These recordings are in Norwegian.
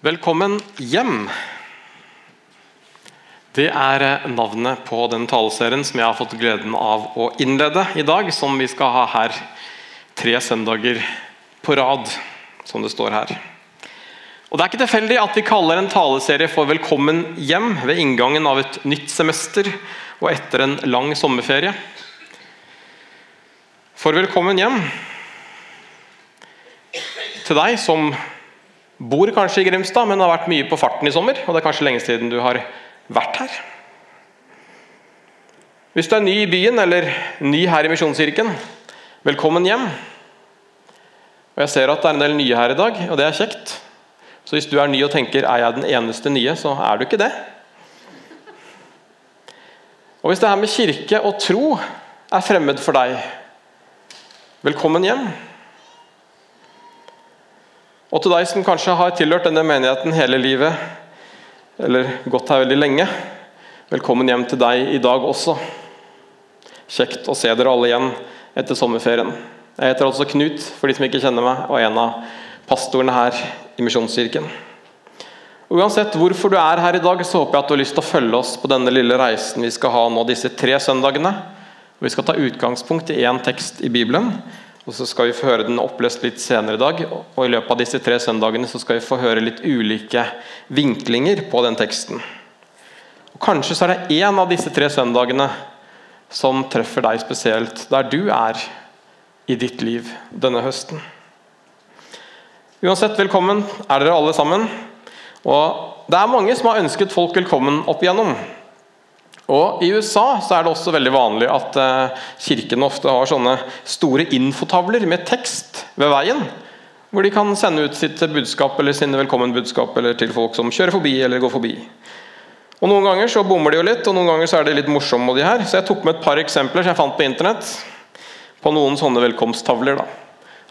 Velkommen hjem. Det er eh, navnet på den taleserien som jeg har fått gleden av å innlede i dag. Som vi skal ha her tre søndager på rad, som det står her. Og Det er ikke tilfeldig at vi kaller en taleserie for 'Velkommen hjem' ved inngangen av et nytt semester og etter en lang sommerferie. For velkommen hjem til deg som Bor kanskje i Grimstad, men har vært mye på farten i sommer. Og det er kanskje lenge siden du har vært her. Hvis du er ny i byen eller ny her i Misjonskirken, velkommen hjem. Og Jeg ser at det er en del nye her i dag, og det er kjekt. Så hvis du er ny og tenker er jeg den eneste nye, så er du ikke det. Og Hvis det her med kirke og tro er fremmed for deg, velkommen hjem. Og til deg som kanskje har tilhørt denne menigheten hele livet, eller gått her veldig lenge, velkommen hjem til deg i dag også. Kjekt å se dere alle igjen etter sommerferien. Jeg heter altså Knut, for de som ikke kjenner meg, og er en av pastorene her i Misjonskirken. Uansett hvorfor du er her i dag, så håper jeg at du har lyst til å følge oss på denne lille reisen vi skal ha nå disse tre søndagene. Vi skal ta utgangspunkt i én tekst i Bibelen, og Så skal vi få høre den oppløst litt senere i dag. og I løpet av disse tre søndagene så skal vi få høre litt ulike vinklinger på den teksten. Og Kanskje så er det én av disse tre søndagene som treffer deg spesielt, der du er i ditt liv denne høsten. Uansett, velkommen er dere alle sammen. Og Det er mange som har ønsket folk velkommen opp igjennom. Og I USA så er det også veldig vanlig at kirken ofte har sånne store infotavler med tekst ved veien. Hvor de kan sende ut sitt budskap eller sine velkommenbudskap eller til folk som kjører forbi eller går forbi. Og Noen ganger så bommer de jo litt, og noen ganger så er de litt morsomme. de her. Så jeg tok med et par eksempler som jeg fant på internett. På noen sånne velkomsttavler. da.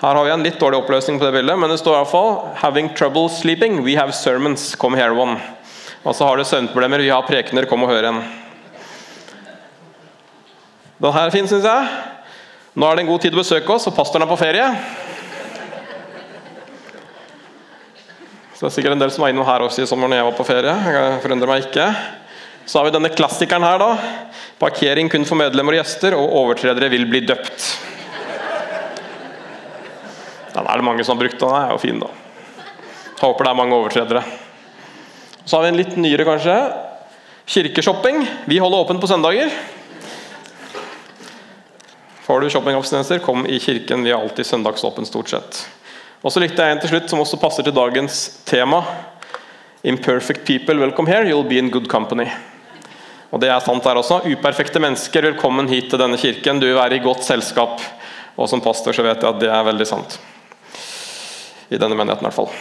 Her har vi en litt dårlig oppløsning på det bildet, men det står iallfall 'Having trouble sleeping, we have sermons, come here one'. Altså har du søvnproblemer, vi har prekener, kom og hør en. Den her er fin, syns jeg. Nå er det en god tid å besøke oss, og pastoren er på ferie. Så det er sikkert en del som var innom her også i sommer når jeg var på ferie. Jeg meg ikke. Så har vi denne klassikeren her, da. Parkering kun for medlemmer og gjester, og overtredere vil bli døpt. Den er det mange som har brukt, den er jo fin, da. Håper det er mange overtredere. Så har vi en litt nyere, kanskje. Kirkeshopping. Vi holder åpent på søndager. Har du shoppingabstinenser, kom i kirken. Vi er alltid søndagsåpen, stort sett. Og så likte jeg en til slutt som også passer til dagens tema. Imperfect people, welcome here. You'll be in good company. Og det er sant der også. Uperfekte mennesker, velkommen hit til denne kirken. Du vil være i godt selskap. Og som pastor så vet jeg at det er veldig sant. I denne menigheten, i hvert fall.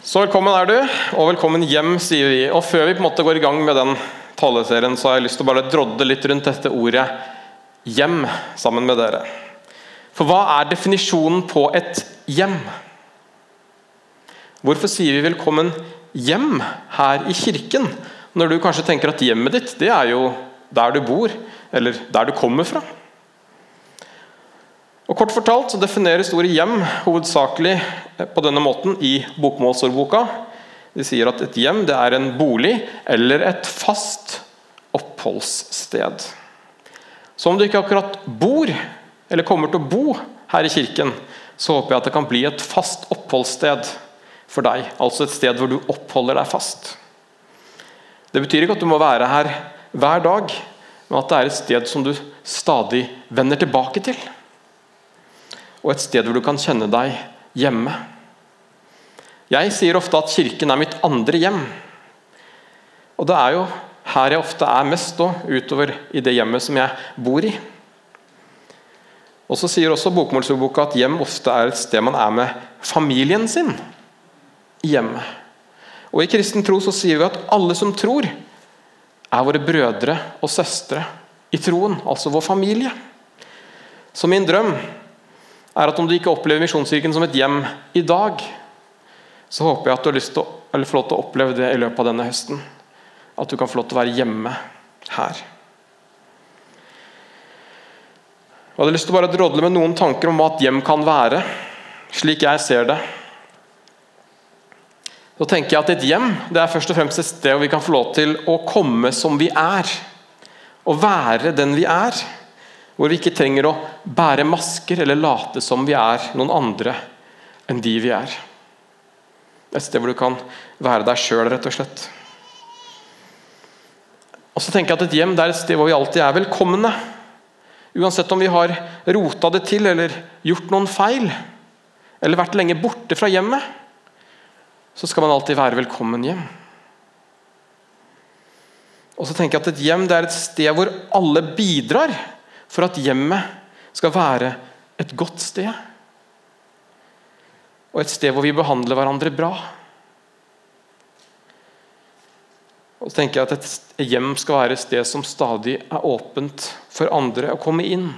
Så velkommen er du, og velkommen hjem, sier vi. Og før vi på en måte går i gang med den taleserien, så har jeg lyst til å bare drodde litt rundt dette ordet 'hjem' sammen med dere. For hva er definisjonen på et hjem? Hvorfor sier vi 'velkommen hjem' her i kirken, når du kanskje tenker at hjemmet ditt det er jo der du bor, eller der du kommer fra? Og Kort fortalt så defineres ordet 'hjem' hovedsakelig på denne måten i bokmålsordboka de sier at et hjem det er en bolig eller et fast oppholdssted. Så om du ikke akkurat bor, eller kommer til å bo her i kirken, så håper jeg at det kan bli et fast oppholdssted for deg. Altså et sted hvor du oppholder deg fast. Det betyr ikke at du må være her hver dag, men at det er et sted som du stadig vender tilbake til. Og et sted hvor du kan kjenne deg hjemme. Jeg sier ofte at kirken er mitt andre hjem. Og det er jo her jeg ofte er mest, da, utover i det hjemmet som jeg bor i. Og så sier også Bokmålsordboka at hjem ofte er et sted man er med familien sin. Hjemme. Og I kristen tro så sier vi at alle som tror, er våre brødre og søstre i troen, altså vår familie. Så min drøm er at om du ikke opplever Misjonskirken som et hjem i dag, så håper jeg at du har lyst til å, eller får lov til å oppleve det i løpet av denne høsten. At du kan få lov til å være hjemme her. Jeg hadde lyst til å bare drodle med noen tanker om hva et hjem kan være. slik jeg ser det, så tenker jeg at et hjem det er først og fremst et sted hvor vi kan få lov til å komme som vi er. Å være den vi er. Hvor vi ikke trenger å bære masker eller late som vi er noen andre enn de vi er. Et sted hvor du kan være deg sjøl, rett og slett. Og så tenker jeg at Et hjem det er et sted hvor vi alltid er velkomne. Uansett om vi har rota det til eller gjort noen feil, eller vært lenge borte fra hjemmet, så skal man alltid være velkommen hjem. Og så tenker jeg at Et hjem det er et sted hvor alle bidrar for at hjemmet skal være et godt sted. Og et sted hvor vi behandler hverandre bra. Og så tenker jeg at Et hjem skal være et sted som stadig er åpent for andre å komme inn.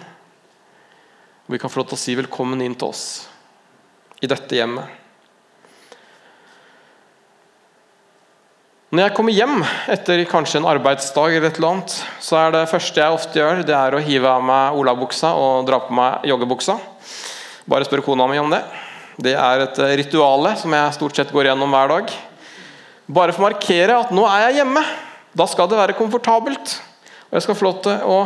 Og vi kan få lov til å si velkommen inn til oss i dette hjemmet. Når jeg kommer hjem etter kanskje en arbeidsdag, eller et eller annet, så er det første jeg ofte gjør, det er å hive av meg olabuksa og dra på meg joggebuksa. Bare spør kona mi om det. Det er et rituale som jeg stort sett går gjennom hver dag. Bare for å markere at nå er jeg hjemme. Da skal det være komfortabelt. Og Jeg skal få lov til å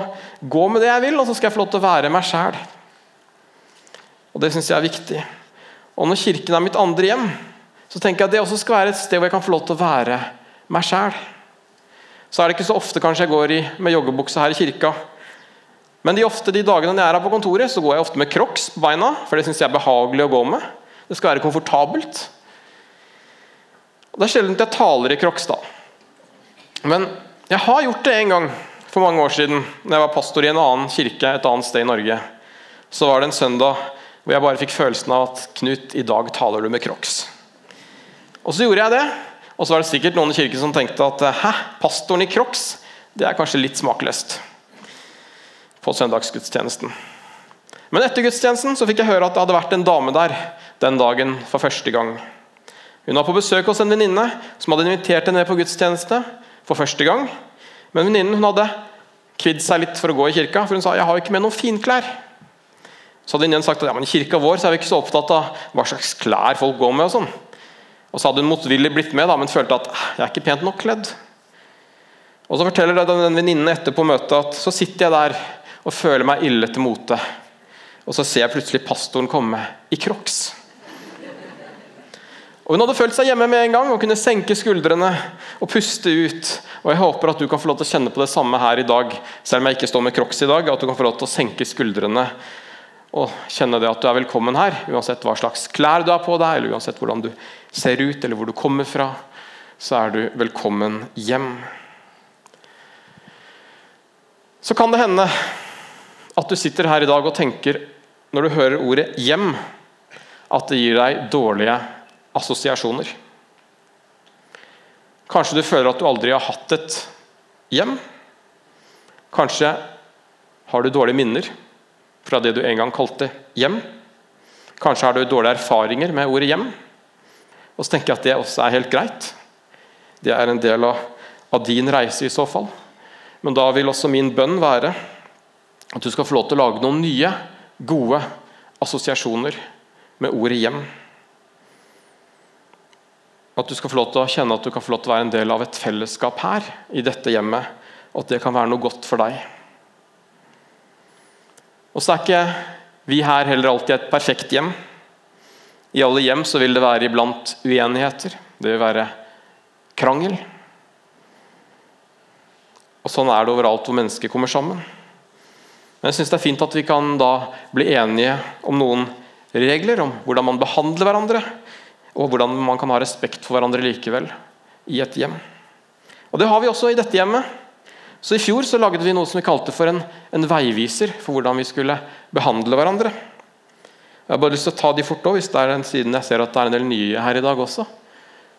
gå med det jeg vil, og så skal jeg få lov til å være meg sjæl. Og det syns jeg er viktig. Og når kirken er mitt andre hjem, så tenker jeg at det også skal være et sted hvor jeg kan få lov til å være meg sjæl. Så er det ikke så ofte kanskje jeg går i, med joggebukse her i kirka. Men de, ofte, de dagene jeg er her på kontoret, så går jeg ofte med crocs på beina. For det syns jeg er behagelig å gå med. Det skal være komfortabelt. Det er sjelden jeg taler i Krokstad. da. Men jeg har gjort det en gang for mange år siden. Når jeg var pastor i en annen kirke et annet sted i Norge. Så var det en søndag hvor jeg bare fikk følelsen av at Knut, i dag taler du med crocs. Og så gjorde jeg det. Og så var det sikkert noen i kirken som tenkte at hæ, pastoren i crocs, det er kanskje litt smakløst. På søndagsgudstjenesten. Men etter gudstjenesten så fikk jeg høre at det hadde vært en dame der den dagen for første gang. Hun var på besøk hos en venninne som hadde invitert henne på gudstjeneste for første gang. Men venninnen hadde kvidd seg litt for å gå i kirka, for hun sa jeg har ikke med noen finklær. Så hadde venninnen sagt at ja, men i kirka vår så er vi ikke så opptatt av hva slags klær folk går med. Og sånn. Og så hadde hun motvillig blitt med, da, men følte at jeg er ikke pent nok kledd. Og Så forteller den venninnen etterpå møtet at så sitter jeg der og føler meg ille til mote. Og så ser jeg plutselig pastoren komme i crocs. Og Hun hadde følt seg hjemme med en gang og kunne senke skuldrene og puste ut. Og Jeg håper at du kan få lov til å kjenne på det samme her i dag, selv om jeg ikke står med crocs i dag. At du kan få lov til å senke skuldrene og kjenne det at du er velkommen her. Uansett hva slags klær du har på deg, eller uansett hvordan du ser ut eller hvor du kommer fra, så er du velkommen hjem. Så kan det hende at du sitter her i dag og tenker, når du hører ordet 'hjem', at det gir deg dårlige assosiasjoner. Kanskje du føler at du aldri har hatt et hjem. Kanskje har du dårlige minner fra det du en gang kalte hjem. Kanskje har du dårlige erfaringer med ordet hjem. Og så tenker jeg at det også er helt greit. Det er en del av, av din reise i så fall. Men da vil også min bønn være at du skal få lov til å lage noen nye, gode assosiasjoner med ordet hjem. At du skal få lov til å kjenne at du kan få lov til å være en del av et fellesskap her, i dette hjemmet. Og at det kan være noe godt for deg. Og så er ikke vi her heller alltid et perfekt hjem. I alle hjem så vil det være iblant uenigheter. Det vil være krangel. Og Sånn er det overalt hvor mennesker kommer sammen. Men jeg synes det er fint at vi kan da bli enige om noen regler om hvordan man behandler hverandre, og hvordan man kan ha respekt for hverandre likevel i et hjem. Og Det har vi også i dette hjemmet. Så I fjor så lagde vi noe som vi kalte for en, en veiviser for hvordan vi skulle behandle hverandre. Jeg har bare lyst til å ta de fort også, hvis det er den siden jeg ser at det er en del nye her i dag også.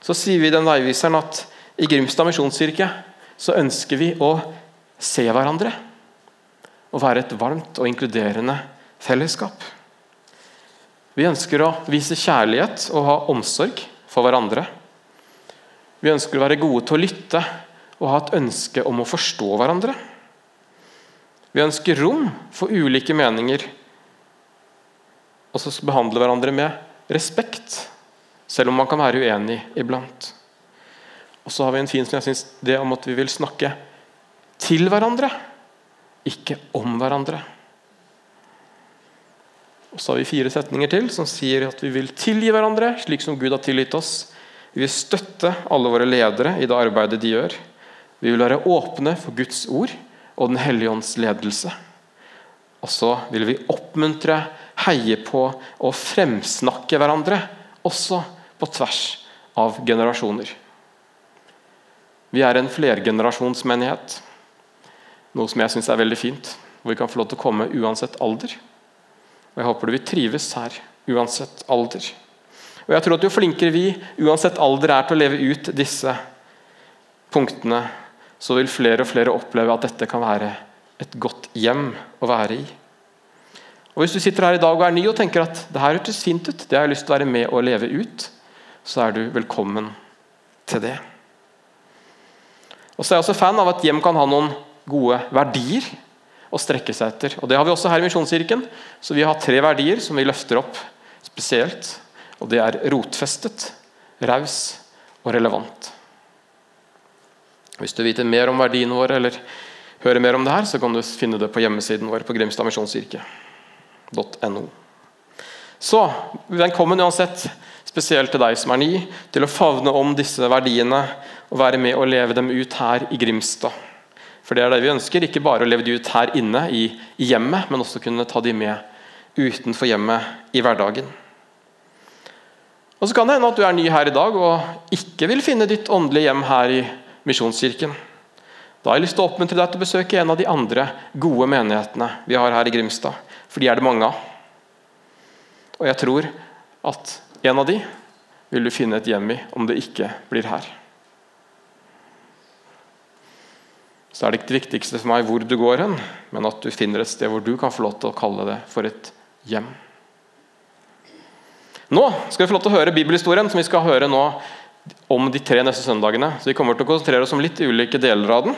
Så sier vi i den veiviseren at i Grimstad misjonskirke så ønsker vi å se hverandre. Og være et varmt og inkluderende fellesskap. Vi ønsker å vise kjærlighet og ha omsorg for hverandre. Vi ønsker å være gode til å lytte og ha et ønske om å forstå hverandre. Vi ønsker rom for ulike meninger, og så behandle hverandre med respekt, selv om man kan være uenig iblant. Og så har vi en fin som jeg synes, det om at vi vil snakke til hverandre, ikke om hverandre. Og så har vi fire setninger til som sier at vi vil tilgi hverandre slik som Gud har tilgitt oss. Vi vil støtte alle våre ledere i det arbeidet de gjør. Vi vil være åpne for Guds ord og Den hellige ånds ledelse. Og så vil vi oppmuntre, heie på og fremsnakke hverandre, også på tvers av generasjoner. Vi er en flergenerasjonsmenighet, noe som jeg syns er veldig fint. Hvor vi kan få lov til å komme uansett alder. Og Jeg håper du vil trives her, uansett alder. Og jeg tror at Jo flinkere vi, uansett alder, er til å leve ut disse punktene, så vil flere og flere oppleve at dette kan være et godt hjem å være i. Og Hvis du sitter her i dag og er ny og tenker at det her hørtes fint ut, det har jeg lyst til å være med og leve ut, så er du velkommen til det. Og så er jeg også fan av at hjem kan ha noen gode verdier å strekke seg etter. Og Det har vi også her i Misjonskirken. Så vi har tre verdier som vi løfter opp spesielt. Og Det er rotfestet, raus og relevant. Hvis du vil vite mer om verdiene våre eller høre mer om det her, så kan du finne det på hjemmesiden vår på Grimstad misjonskirke.no. Så velkommen uansett, spesielt til deg som er ny, til å favne om disse verdiene og være med og leve dem ut her i Grimstad. For det er det vi ønsker, ikke bare å leve de ut her inne i, hjemmet, men også kunne ta de med utenfor hjemmet i hverdagen. Og Så kan det hende at du er ny her i dag og ikke vil finne ditt åndelige hjem her i Misjonskirken. Da har jeg lyst til å oppmuntre deg til å besøke en av de andre gode menighetene vi har her i Grimstad. For de er det mange av. Og jeg tror at en av de vil du finne et hjem i om det ikke blir her. Så er det ikke det viktigste for meg hvor du går hen, men at du finner et sted hvor du kan få lov til å kalle det for et hjem. Nå skal vi få lov til å høre bibelhistorien som vi skal høre nå om de tre neste søndagene. Så Vi kommer til å konsentrere oss om litt ulike deler av den.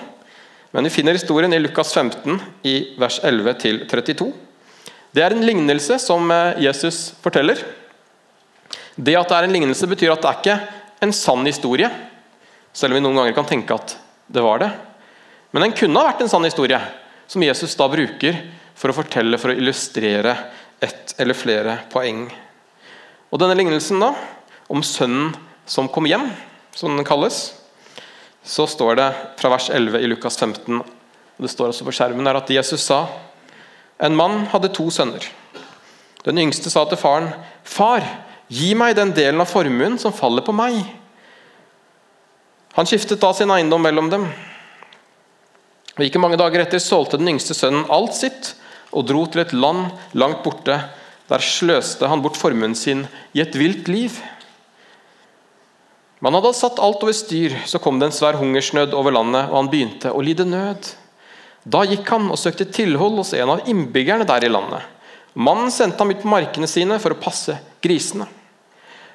Men vi finner historien i Lukas 15, i vers 11-32. Det er en lignelse som eh, Jesus forteller. Det at det er en lignelse, betyr at det er ikke en sann historie. Selv om vi noen ganger kan tenke at det var det. Men den kunne ha vært en sann historie, som Jesus da bruker for å fortelle, for å illustrere ett eller flere poeng. Og Denne lignelsen da, om sønnen som kom hjem, som den kalles, så står det fra vers 11 i Lukas 15, og det står også på skjermen her, at Jesus sa en mann hadde to sønner. Den yngste sa til faren, 'Far, gi meg den delen av formuen som faller på meg.' Han skiftet da sin eiendom mellom dem. Og Ikke mange dager etter solgte den yngste sønnen alt sitt og dro til et land langt borte. Der sløste han bort formuen sin i et vilt liv. Man hadde satt alt over styr, så kom det en svær hungersnød over landet, og han begynte å lide nød. Da gikk han og søkte tilhold hos en av innbyggerne der i landet. Mannen sendte ham ut på markene sine for å passe grisene.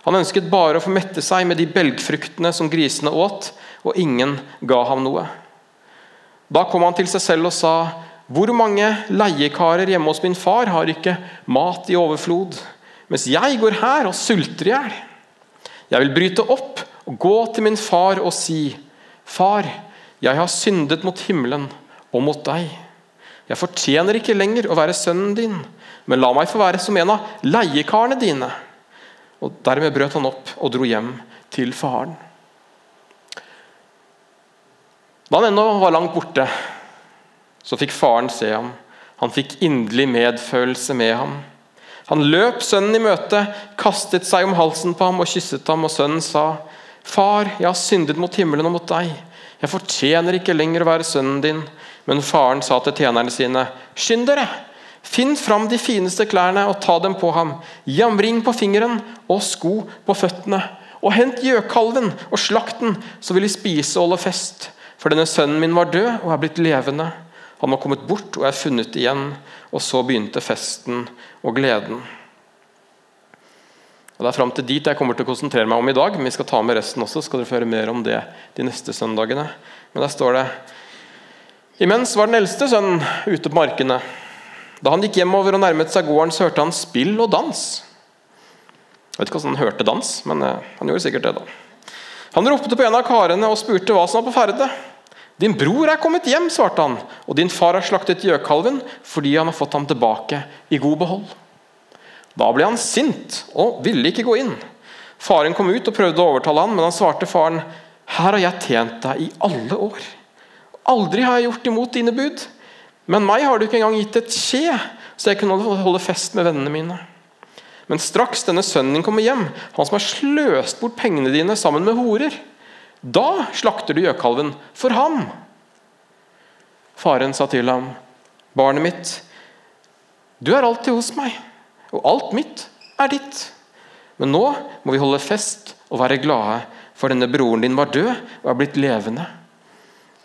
Han ønsket bare å få mette seg med de belgfruktene som grisene åt, og ingen ga ham noe. Da kom han til seg selv og sa, hvor mange leiekarer hjemme hos min far har ikke mat i overflod, mens jeg går her og sulter i hjel? Jeg vil bryte opp og gå til min far og si, Far, jeg har syndet mot himmelen og mot deg. Jeg fortjener ikke lenger å være sønnen din, men la meg få være som en av leiekarene dine. Og Dermed brøt han opp og dro hjem til faren. Da han ennå var langt borte, så fikk faren se ham. Han fikk inderlig medfølelse med ham. Han løp sønnen i møte, kastet seg om halsen på ham og kysset ham, og sønnen sa, 'Far, jeg har syndet mot himmelen og mot deg. Jeg fortjener ikke lenger å være sønnen din.' Men faren sa til tjenerne sine, 'Skynd dere! Finn fram de fineste klærne og ta dem på ham. Gi ham ring på fingeren og sko på føttene. Og hent gjøkalven og slakt den, så vil de spise og holde fest.' For denne sønnen min var død og er blitt levende. Han var kommet bort og er funnet igjen. Og så begynte festen og gleden. Og Det er fram til dit jeg kommer til å konsentrere meg om i dag. Men vi skal ta med resten også, skal dere få høre mer om det de neste søndagene. Men der står det Imens var den eldste sønnen ute på markene. Da han gikk hjemover og nærmet seg gården, så hørte han spill og dans. Jeg vet ikke hvordan han hørte dans, men eh, han gjorde sikkert det. da. Han ropte på en av karene og spurte hva som var på ferde. Din bror er kommet hjem, svarte han, og din far har slaktet gjøkalven fordi han har fått ham tilbake i god behold. Da ble han sint og ville ikke gå inn. Faren kom ut og prøvde å overtale han, men han svarte faren, her har jeg tjent deg i alle år. Aldri har jeg gjort imot dine bud. Men meg har du ikke engang gitt et skje, så jeg kunne holde fest med vennene mine. Men straks denne sønnen din kommer hjem, han som har sløst bort pengene dine sammen med horer, da slakter du gjøkalven for ham. Faren sa til ham, barnet mitt, du er alltid hos meg, og alt mitt er ditt. Men nå må vi holde fest og være glade, for denne broren din var død og er blitt levende.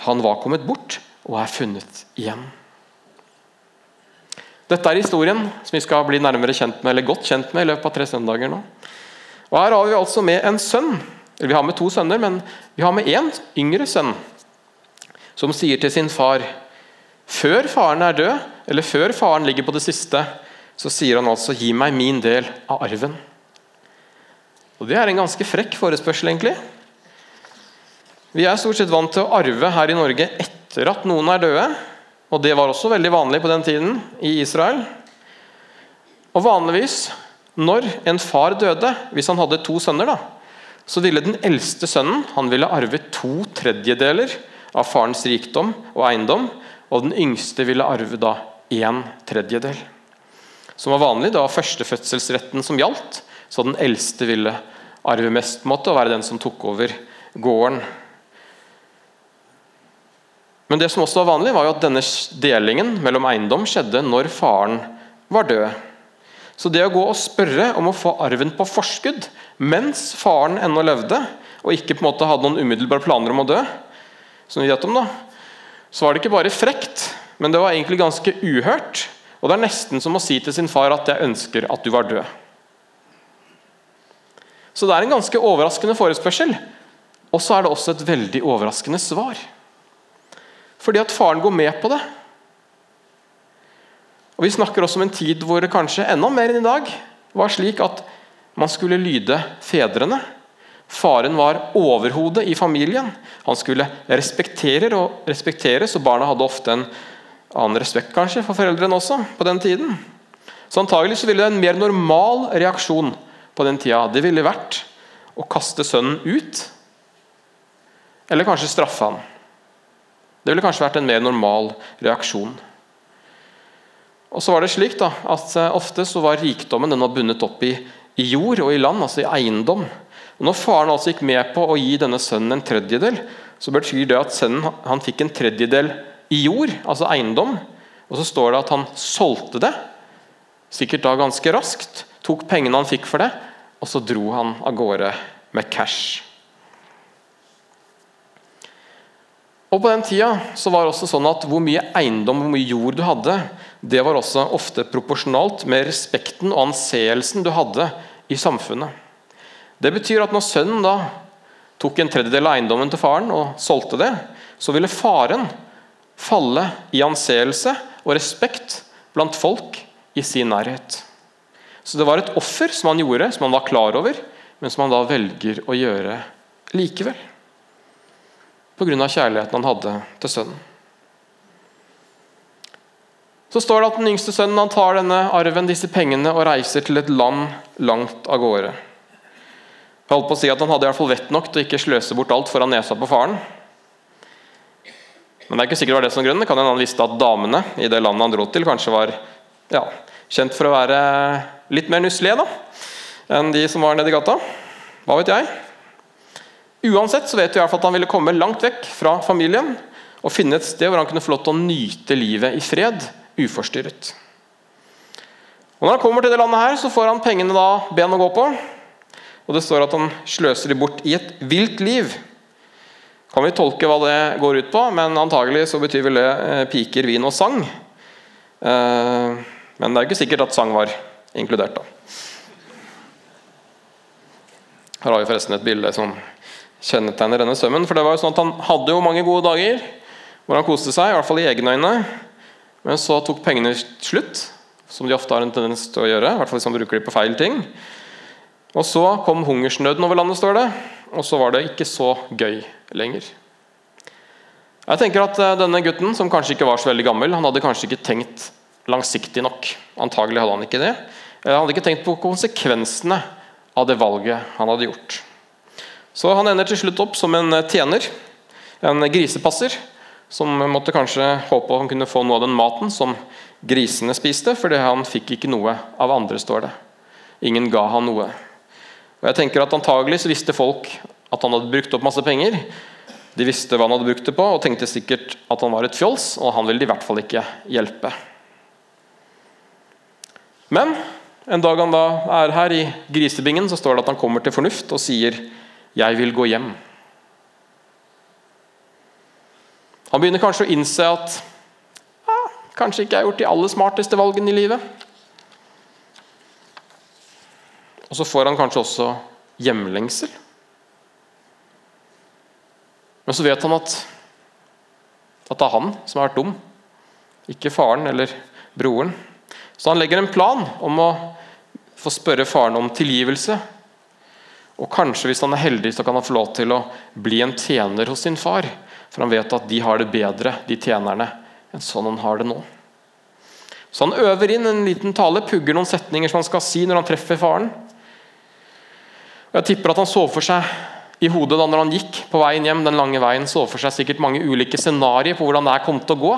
Han var kommet bort og er funnet igjen. Dette er historien som vi skal bli nærmere kjent med, eller godt kjent med i løpet av tre søndager nå. Og Her har vi altså med en sønn. Vi har med to sønner, men vi har med én yngre sønn som sier til sin far Før faren er død, eller før faren ligger på det siste, så sier han altså 'gi meg min del av arven'. Og Det er en ganske frekk forespørsel, egentlig. Vi er stort sett vant til å arve her i Norge etter at noen er døde. Og Det var også veldig vanlig på den tiden i Israel. Og Vanligvis, når en far døde, hvis han hadde to sønner, da, så ville den eldste sønnen han ville arve to tredjedeler av farens rikdom og eiendom, og den yngste ville arve da én tredjedel. Som var vanlig, det var førstefødselsretten som gjaldt, så den eldste ville arve mest, måtte være den som tok over gården. Men det som også var vanlig, var jo at denne delingen mellom eiendom skjedde når faren var død. Så det å gå og spørre om å få arven på forskudd mens faren ennå levde, og ikke på en måte hadde noen umiddelbare planer om å dø, som vi vet om da, så var det ikke bare frekt, men det var egentlig ganske uhørt. Og det er nesten som å si til sin far at 'jeg ønsker at du var død'. Så det er en ganske overraskende forespørsel. Og så er det også et veldig overraskende svar. Fordi at faren går med på det. Og Vi snakker også om en tid hvor det kanskje enda mer enn i dag var slik at man skulle lyde fedrene. Faren var overhodet i familien. Han skulle respektere og respekteres, og barna hadde ofte en annen respekt kanskje for foreldrene også på den tiden. Så antagelig så ville det en mer normal reaksjon på den tida det ville vært å kaste sønnen ut, eller kanskje straffe han. Det ville kanskje vært en mer normal reaksjon. Og så var det slik da, at eh, Ofte så var rikdommen den var bundet opp i, i, jord og i land, altså i eiendom. Og Når faren altså gikk med på å gi denne sønnen en tredjedel, så betyr det at sønnen han fikk en tredjedel i jord, altså eiendom. Og så står det at han solgte det, sikkert da ganske raskt, tok pengene han fikk for det, og så dro han av gårde med cash. Og På den tida så var det også sånn at hvor mye eiendom hvor mye jord du hadde, det var også ofte proporsjonalt med respekten og anseelsen du hadde i samfunnet. Det betyr at når sønnen da tok en tredjedel av eiendommen til faren og solgte det, så ville faren falle i anseelse og respekt blant folk i sin nærhet. Så det var et offer som han gjorde, som han var klar over, men som han da velger å gjøre likevel pga. kjærligheten han hadde til sønnen. Så står det at den yngste sønnen han tar denne arven, disse pengene, og reiser til et land langt av gårde. Jeg holdt på å si at Han hadde i hvert fall vett nok til å ikke sløse bort alt foran nesa på faren. Men det er ikke sikkert det var det som grunnen. Det kan hende han visste at damene i det landet han dro til, kanskje var ja, kjent for å være litt mer nusselige enn de som var nede i gata. Hva vet jeg? Uansett så vet vi i hvert fall at han ville komme langt vekk fra familien og finne et sted hvor han kunne få lov til å nyte livet i fred, uforstyrret. Og Når han kommer til det landet, her, så får han pengene da ben å gå på. Og Det står at han sløser de bort i et vilt liv. Kan vi tolke hva det går ut på, men antagelig så betyr vel det eh, piker, vin og sang. Eh, men det er jo ikke sikkert at sang var inkludert. da. Her har vi forresten et bilde som kjennetegner denne sømmen. For det var jo sånn at Han hadde jo mange gode dager hvor han koste seg, i hvert fall i egne øyne. Men så tok pengene slutt, som de ofte har en tendens til å gjøre. I hvert fall hvis man bruker de på feil ting. Og så kom hungersnøden over landet, står det. Og så var det ikke så gøy lenger. Jeg tenker at eh, denne gutten, som kanskje ikke var så veldig gammel, han hadde kanskje ikke tenkt langsiktig nok. Antagelig hadde han ikke det. Han hadde ikke tenkt på konsekvensene av det valget han hadde gjort. Så han ender til slutt opp som en eh, tjener, en grisepasser, som måtte kanskje håpe han kunne få noe av den maten som grisene spiste, fordi han fikk ikke noe av andre, står det. Ingen ga han noe. Og jeg tenker at Antageligvis visste folk at han hadde brukt opp masse penger. De visste hva han hadde brukt det på, og tenkte sikkert at han var et fjols, og han ville i hvert fall ikke hjelpe. Men en dag han da er her i grisebingen, så står det at han kommer til fornuft og sier 'Jeg vil gå hjem'. Han begynner kanskje å innse at ja, kanskje ikke jeg har gjort de aller smarteste valgene i livet. Og så får han kanskje også hjemlengsel. Men så vet han at, at det er han som har vært dum, ikke faren eller broren. Så han legger en plan om å få spørre faren om tilgivelse. Og kanskje, hvis han er heldig, så kan han få lov til å bli en tjener hos sin far. For han vet at de har det bedre, de tjenerne, enn sånn han har det nå. Så han øver inn en liten tale, pugger noen setninger som han skal si når han treffer faren. Og Jeg tipper at han så for seg i hodet da når han gikk på veien hjem, den lange veien, så for seg sikkert mange ulike scenarioer på hvordan det kom til å gå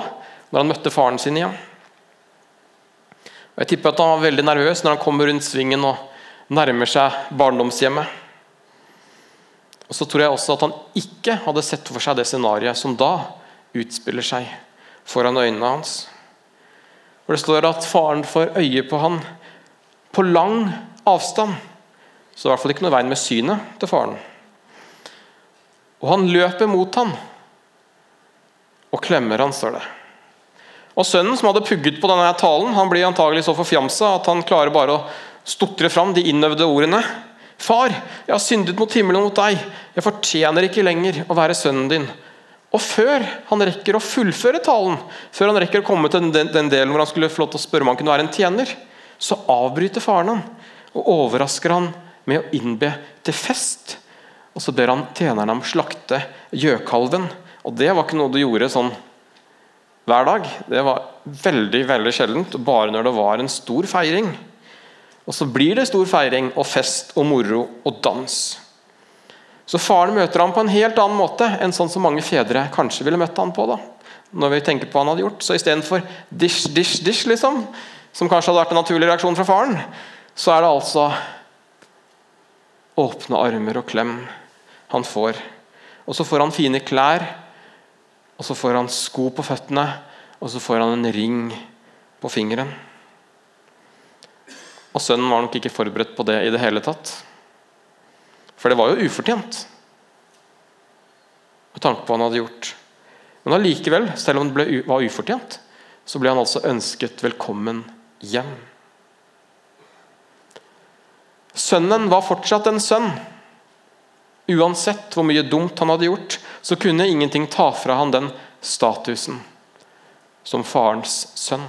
når han møtte faren sin igjen. Og Jeg tipper at han var veldig nervøs når han kommer rundt svingen og nærmer seg barndomshjemmet. Og Så tror jeg også at han ikke hadde sett for seg det scenarioet som da utspiller seg foran øynene hans. Hvor Det står at faren får øye på han på lang avstand. Så det er i hvert fall ikke noe veien med synet til faren. Og han løper mot han og klemmer han, står det. Og Sønnen som hadde pugget på denne talen, han blir antagelig så forfjamsa at han klarer bare å stotre fram de innøvde ordene. Far, jeg har syndet mot himmelen og mot deg. Jeg fortjener ikke lenger å være sønnen din. Og før han rekker å fullføre talen, før han rekker å komme til den, delen hvor han skulle få lov til å spørre om han kunne være en tjener, så avbryter faren han og overrasker han med å innbe til fest. Og så ber han tjeneren om slakte gjøkalven. Og det var ikke noe du gjorde sånn hver dag. Det var veldig veldig sjeldent, bare når det var en stor feiring. Og så blir det stor feiring og fest og moro og dans. Så faren møter ham på en helt annen måte enn sånn som mange fedre kanskje ville møtt ham på. da. Når vi tenker på hva han hadde gjort. Så istedenfor dish, dish, dish, liksom, som kanskje hadde vært en naturlig reaksjon fra faren, så er det altså åpne armer og klem han får. Og så får han fine klær og så får han sko på føttene, og så får han en ring på fingeren. Og sønnen var nok ikke forberedt på det i det hele tatt. For det var jo ufortjent, med tanke på hva han hadde gjort. Men allikevel, selv om det ble, var ufortjent, så ble han altså ønsket velkommen hjem. Sønnen var fortsatt en sønn. Uansett hvor mye dumt han hadde gjort, så kunne ingenting ta fra han den statusen som farens sønn.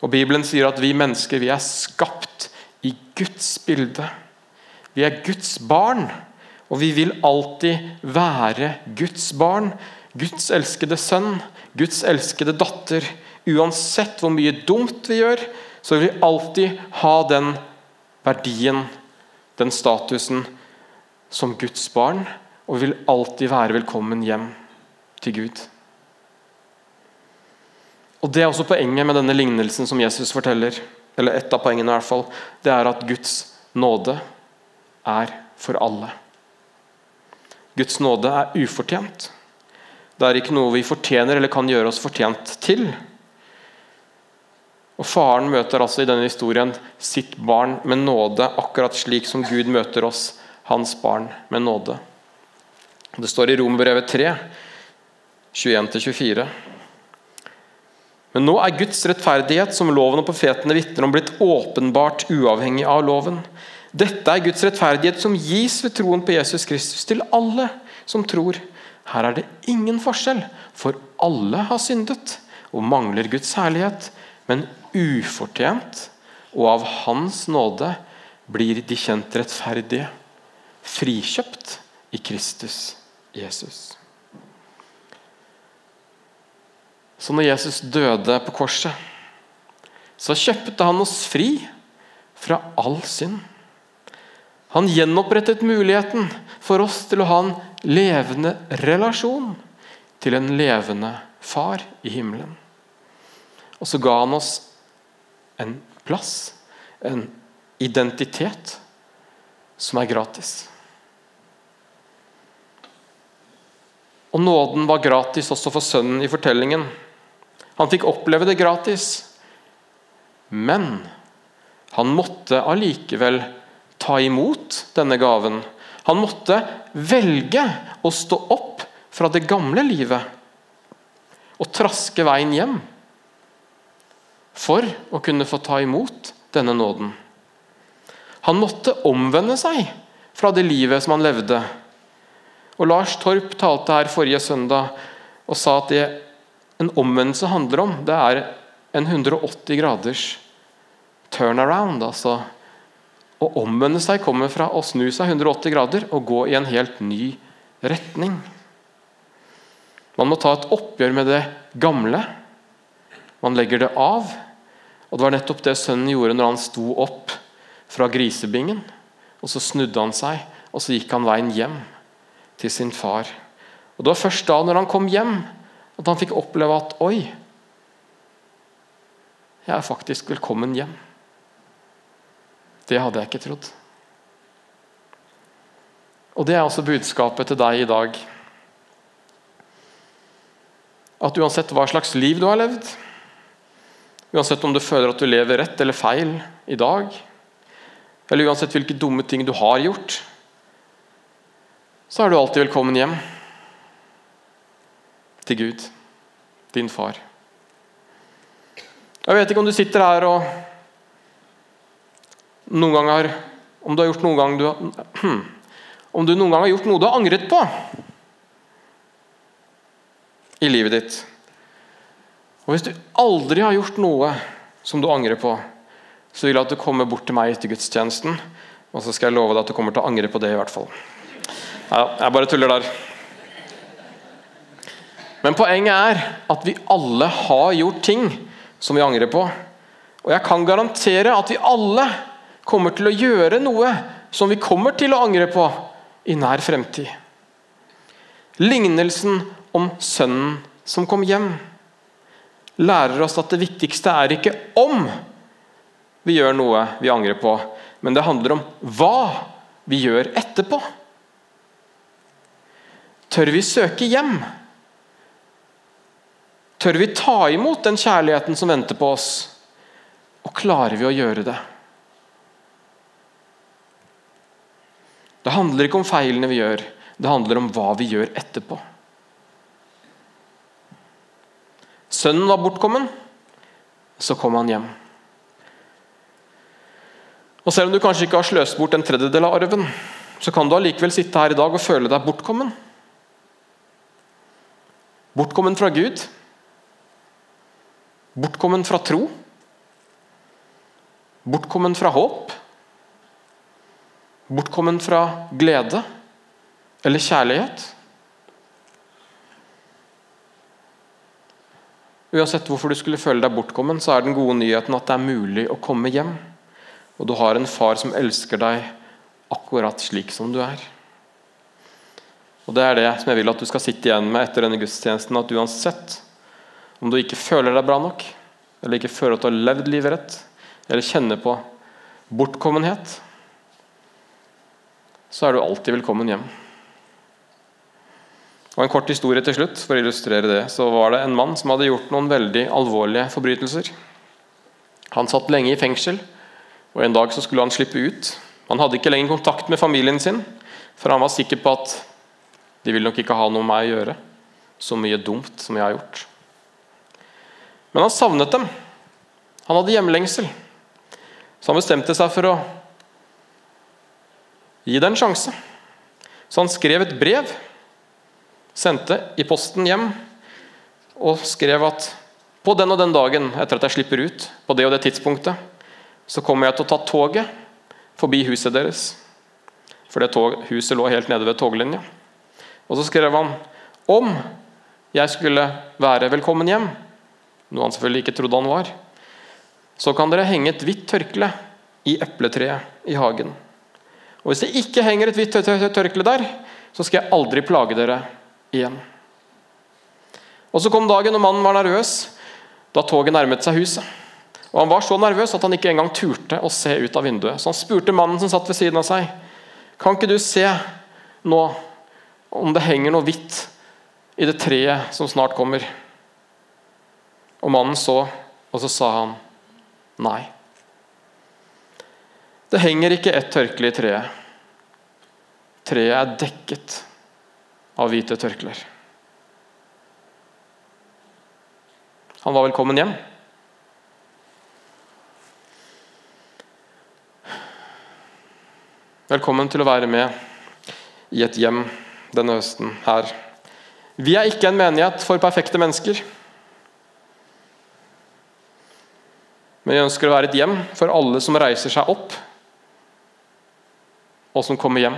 Og Bibelen sier at vi mennesker vi er skapt i Guds bilde. Vi er Guds barn, og vi vil alltid være Guds barn. Guds elskede sønn, Guds elskede datter. Uansett hvor mye dumt vi gjør, så vil vi alltid ha den verdien den statusen som Guds barn, og vil alltid være velkommen hjem til Gud. Og Det er også poenget med denne lignelsen som Jesus forteller. Eller et av poengene i hvert fall. Det er at Guds nåde er for alle. Guds nåde er ufortjent. Det er ikke noe vi fortjener eller kan gjøre oss fortjent til. Og Faren møter altså i denne historien sitt barn med nåde, akkurat slik som Gud møter oss, hans barn, med nåde. Det står i Romerbrevet 3, 21-24. Men nå er Guds rettferdighet, som loven og profetene vitner om, blitt åpenbart uavhengig av loven. Dette er Guds rettferdighet som gis ved troen på Jesus Kristus til alle som tror. Her er det ingen forskjell, for alle har syndet og mangler Guds herlighet, men ufortjent og av Hans nåde blir de kjent rettferdige, frikjøpt i Kristus Jesus. Så når Jesus døde på korset, så kjøpte han oss fri fra all synd. Han gjenopprettet muligheten for oss til å ha en levende relasjon til en levende far i himmelen. Og så ga han oss en plass, en identitet, som er gratis. Og nåden var gratis også for sønnen i fortellingen. Han fikk oppleve det gratis. Men han måtte allikevel ta imot denne gaven. Han måtte velge å stå opp fra det gamle livet og traske veien hjem for å kunne få ta imot denne nåden. Han måtte omvende seg fra det livet som han levde. Og Lars Torp talte her forrige søndag og sa at det en omvendelse handler om, det er en 180 graders turnaround. altså Å omvende seg kommer fra å snu seg 180 grader og gå i en helt ny retning. Man må ta et oppgjør med det gamle. Man legger det av. Og Det var nettopp det sønnen gjorde når han sto opp fra grisebingen. Og Så snudde han seg, og så gikk han veien hjem til sin far. Og Det var først da, når han kom hjem, at han fikk oppleve at Oi, jeg er faktisk velkommen hjem. Det hadde jeg ikke trodd. Og Det er også budskapet til deg i dag. At uansett hva slags liv du har levd, uansett om du føler at du lever rett eller feil i dag, eller uansett hvilke dumme ting du har gjort, så er du alltid velkommen hjem til Gud, din far. Jeg vet ikke om du sitter her og noen ganger Om du har gjort noen gang du Om du noen gang har gjort noe du har angret på i livet ditt. Og Hvis du aldri har gjort noe som du angrer på, så vil jeg at du kommer bort til meg etter gudstjenesten, og så skal jeg love deg at du kommer til å angre på det. i hvert fall. Ja, jeg bare tuller der. Men poenget er at vi alle har gjort ting som vi angrer på. Og jeg kan garantere at vi alle kommer til å gjøre noe som vi kommer til å angre på i nær fremtid. Lignelsen om sønnen som kom hjem, lærer oss at det viktigste er ikke om vi gjør noe vi angrer på, men det handler om hva vi gjør etterpå. Tør vi søke hjem? Tør vi ta imot den kjærligheten som venter på oss? Og klarer vi å gjøre det? Det handler ikke om feilene vi gjør, det handler om hva vi gjør etterpå. Sønnen var bortkommen, så kom han hjem. Og Selv om du kanskje ikke har sløst bort en tredjedel av arven, så kan du allikevel sitte her i dag og føle deg bortkommen. Bortkommen fra Gud. Bortkommen fra tro. Bortkommen fra håp. Bortkommen fra glede eller kjærlighet. Uansett hvorfor du skulle føle deg bortkommen, så er den gode nyheten at det er mulig å komme hjem. Og du har en far som elsker deg akkurat slik som du er. Og Det er det som jeg vil at du skal sitte igjen med etter denne gudstjenesten. At uansett om du ikke føler deg bra nok, eller ikke føler at du har levd livet rett, eller kjenner på bortkommenhet, så er du alltid velkommen hjem. Og En kort historie til slutt. For å illustrere det, så var det en mann som hadde gjort noen veldig alvorlige forbrytelser. Han satt lenge i fengsel, og en dag så skulle han slippe ut. Han hadde ikke lenger kontakt med familien sin, for han var sikker på at de vil nok ikke ha noe med meg å gjøre. Så mye dumt som jeg har gjort. Men han savnet dem. Han hadde hjemlengsel. Så han bestemte seg for å gi det en sjanse. Så han skrev et brev sendte i posten hjem og skrev at på den og den dagen etter at jeg slipper ut, på det og det tidspunktet, så kommer jeg til å ta toget forbi huset deres. For det tog, huset lå helt nede ved toglinja. Og så skrev han om jeg skulle være velkommen hjem, noe han selvfølgelig ikke trodde han var, så kan dere henge et hvitt tørkle i epletreet i hagen. Og Hvis det ikke henger et hvitt tørkle der, så skal jeg aldri plage dere igjen. Og Så kom dagen, og mannen var nervøs da toget nærmet seg huset. Og Han var så nervøs at han ikke engang turte å se ut av vinduet. Så han spurte mannen som satt ved siden av seg, kan ikke du se nå om det henger noe hvitt i det treet som snart kommer? Og mannen så, og så sa han nei. Det henger ikke ett tørkle i treet. Treet er dekket av hvite tørklær. Han var velkommen hjem. Velkommen til å være med i et hjem denne høsten her. Vi er ikke en menighet for perfekte mennesker. Men vi ønsker å være et hjem for alle som reiser seg opp, og som kommer hjem.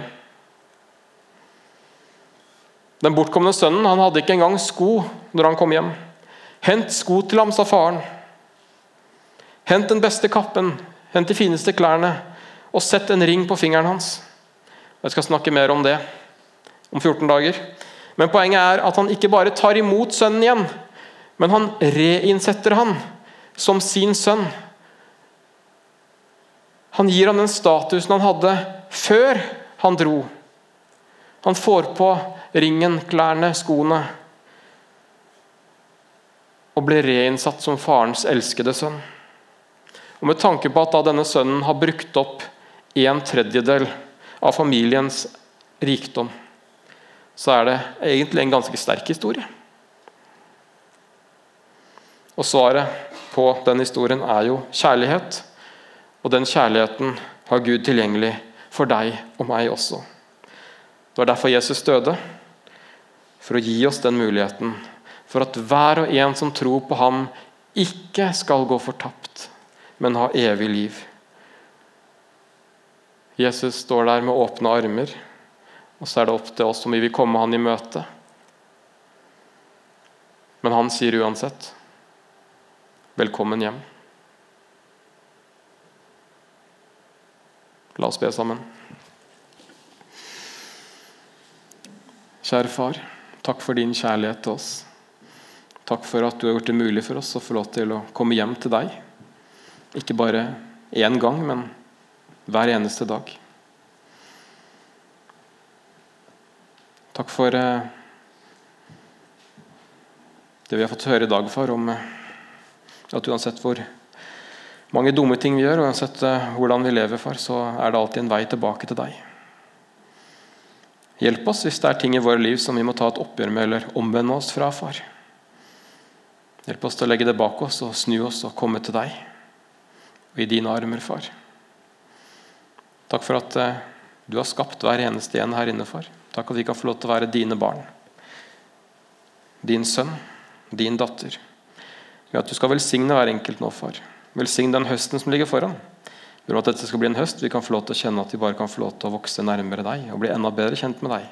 Den bortkomne sønnen han hadde ikke engang sko når han kom hjem. Hent sko til ham, sa faren. Hent den beste kappen, hent de fineste klærne, og sett en ring på fingeren hans. Jeg skal snakke mer om det om 14 dager. Men poenget er at han ikke bare tar imot sønnen igjen, men han reinsetter han som sin sønn. Han gir ham den statusen han hadde før han dro. Han får på ringen, klærne, skoene og blir reinnsatt som farens elskede sønn. Og Med tanke på at da denne sønnen har brukt opp en tredjedel av familiens rikdom, så er det egentlig en ganske sterk historie. Og Svaret på den historien er jo kjærlighet. Og den kjærligheten har Gud tilgjengelig for deg og meg også. Det var derfor Jesus døde. For å gi oss den muligheten for at hver og en som tror på ham, ikke skal gå fortapt, men ha evig liv. Jesus står der med åpne armer, og så er det opp til oss om vi vil komme han i møte. Men han sier uansett velkommen hjem. La oss be sammen. Kjære far, takk for din kjærlighet til oss. Takk for at du har gjort det mulig for oss å få lov til å komme hjem til deg. Ikke bare én gang, men hver eneste dag. Takk for eh, det vi har fått høre i dag, far, om eh, at uansett hvor mange dumme ting vi gjør, uansett eh, hvordan vi lever, far, så er det alltid en vei tilbake til deg. Hjelp oss hvis det er ting i våre liv som vi må ta et oppgjør med eller omvende oss fra, far. Hjelp oss til å legge det bak oss og snu oss og komme til deg og i dine armer, far. Takk for at eh, du har skapt hver eneste en her inne, far. Takk at vi kan få lov til å være dine barn. Din sønn, din datter. Ved at du skal velsigne hver enkelt nå, far. Velsign den høsten som ligger foran. Ved at dette skal bli en høst, vi kan få lov til å kjenne at vi bare kan få lov til å vokse nærmere deg og bli enda bedre kjent med deg.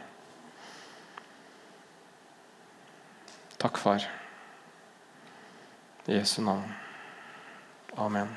Takk, far. I Jesu navn. Amen.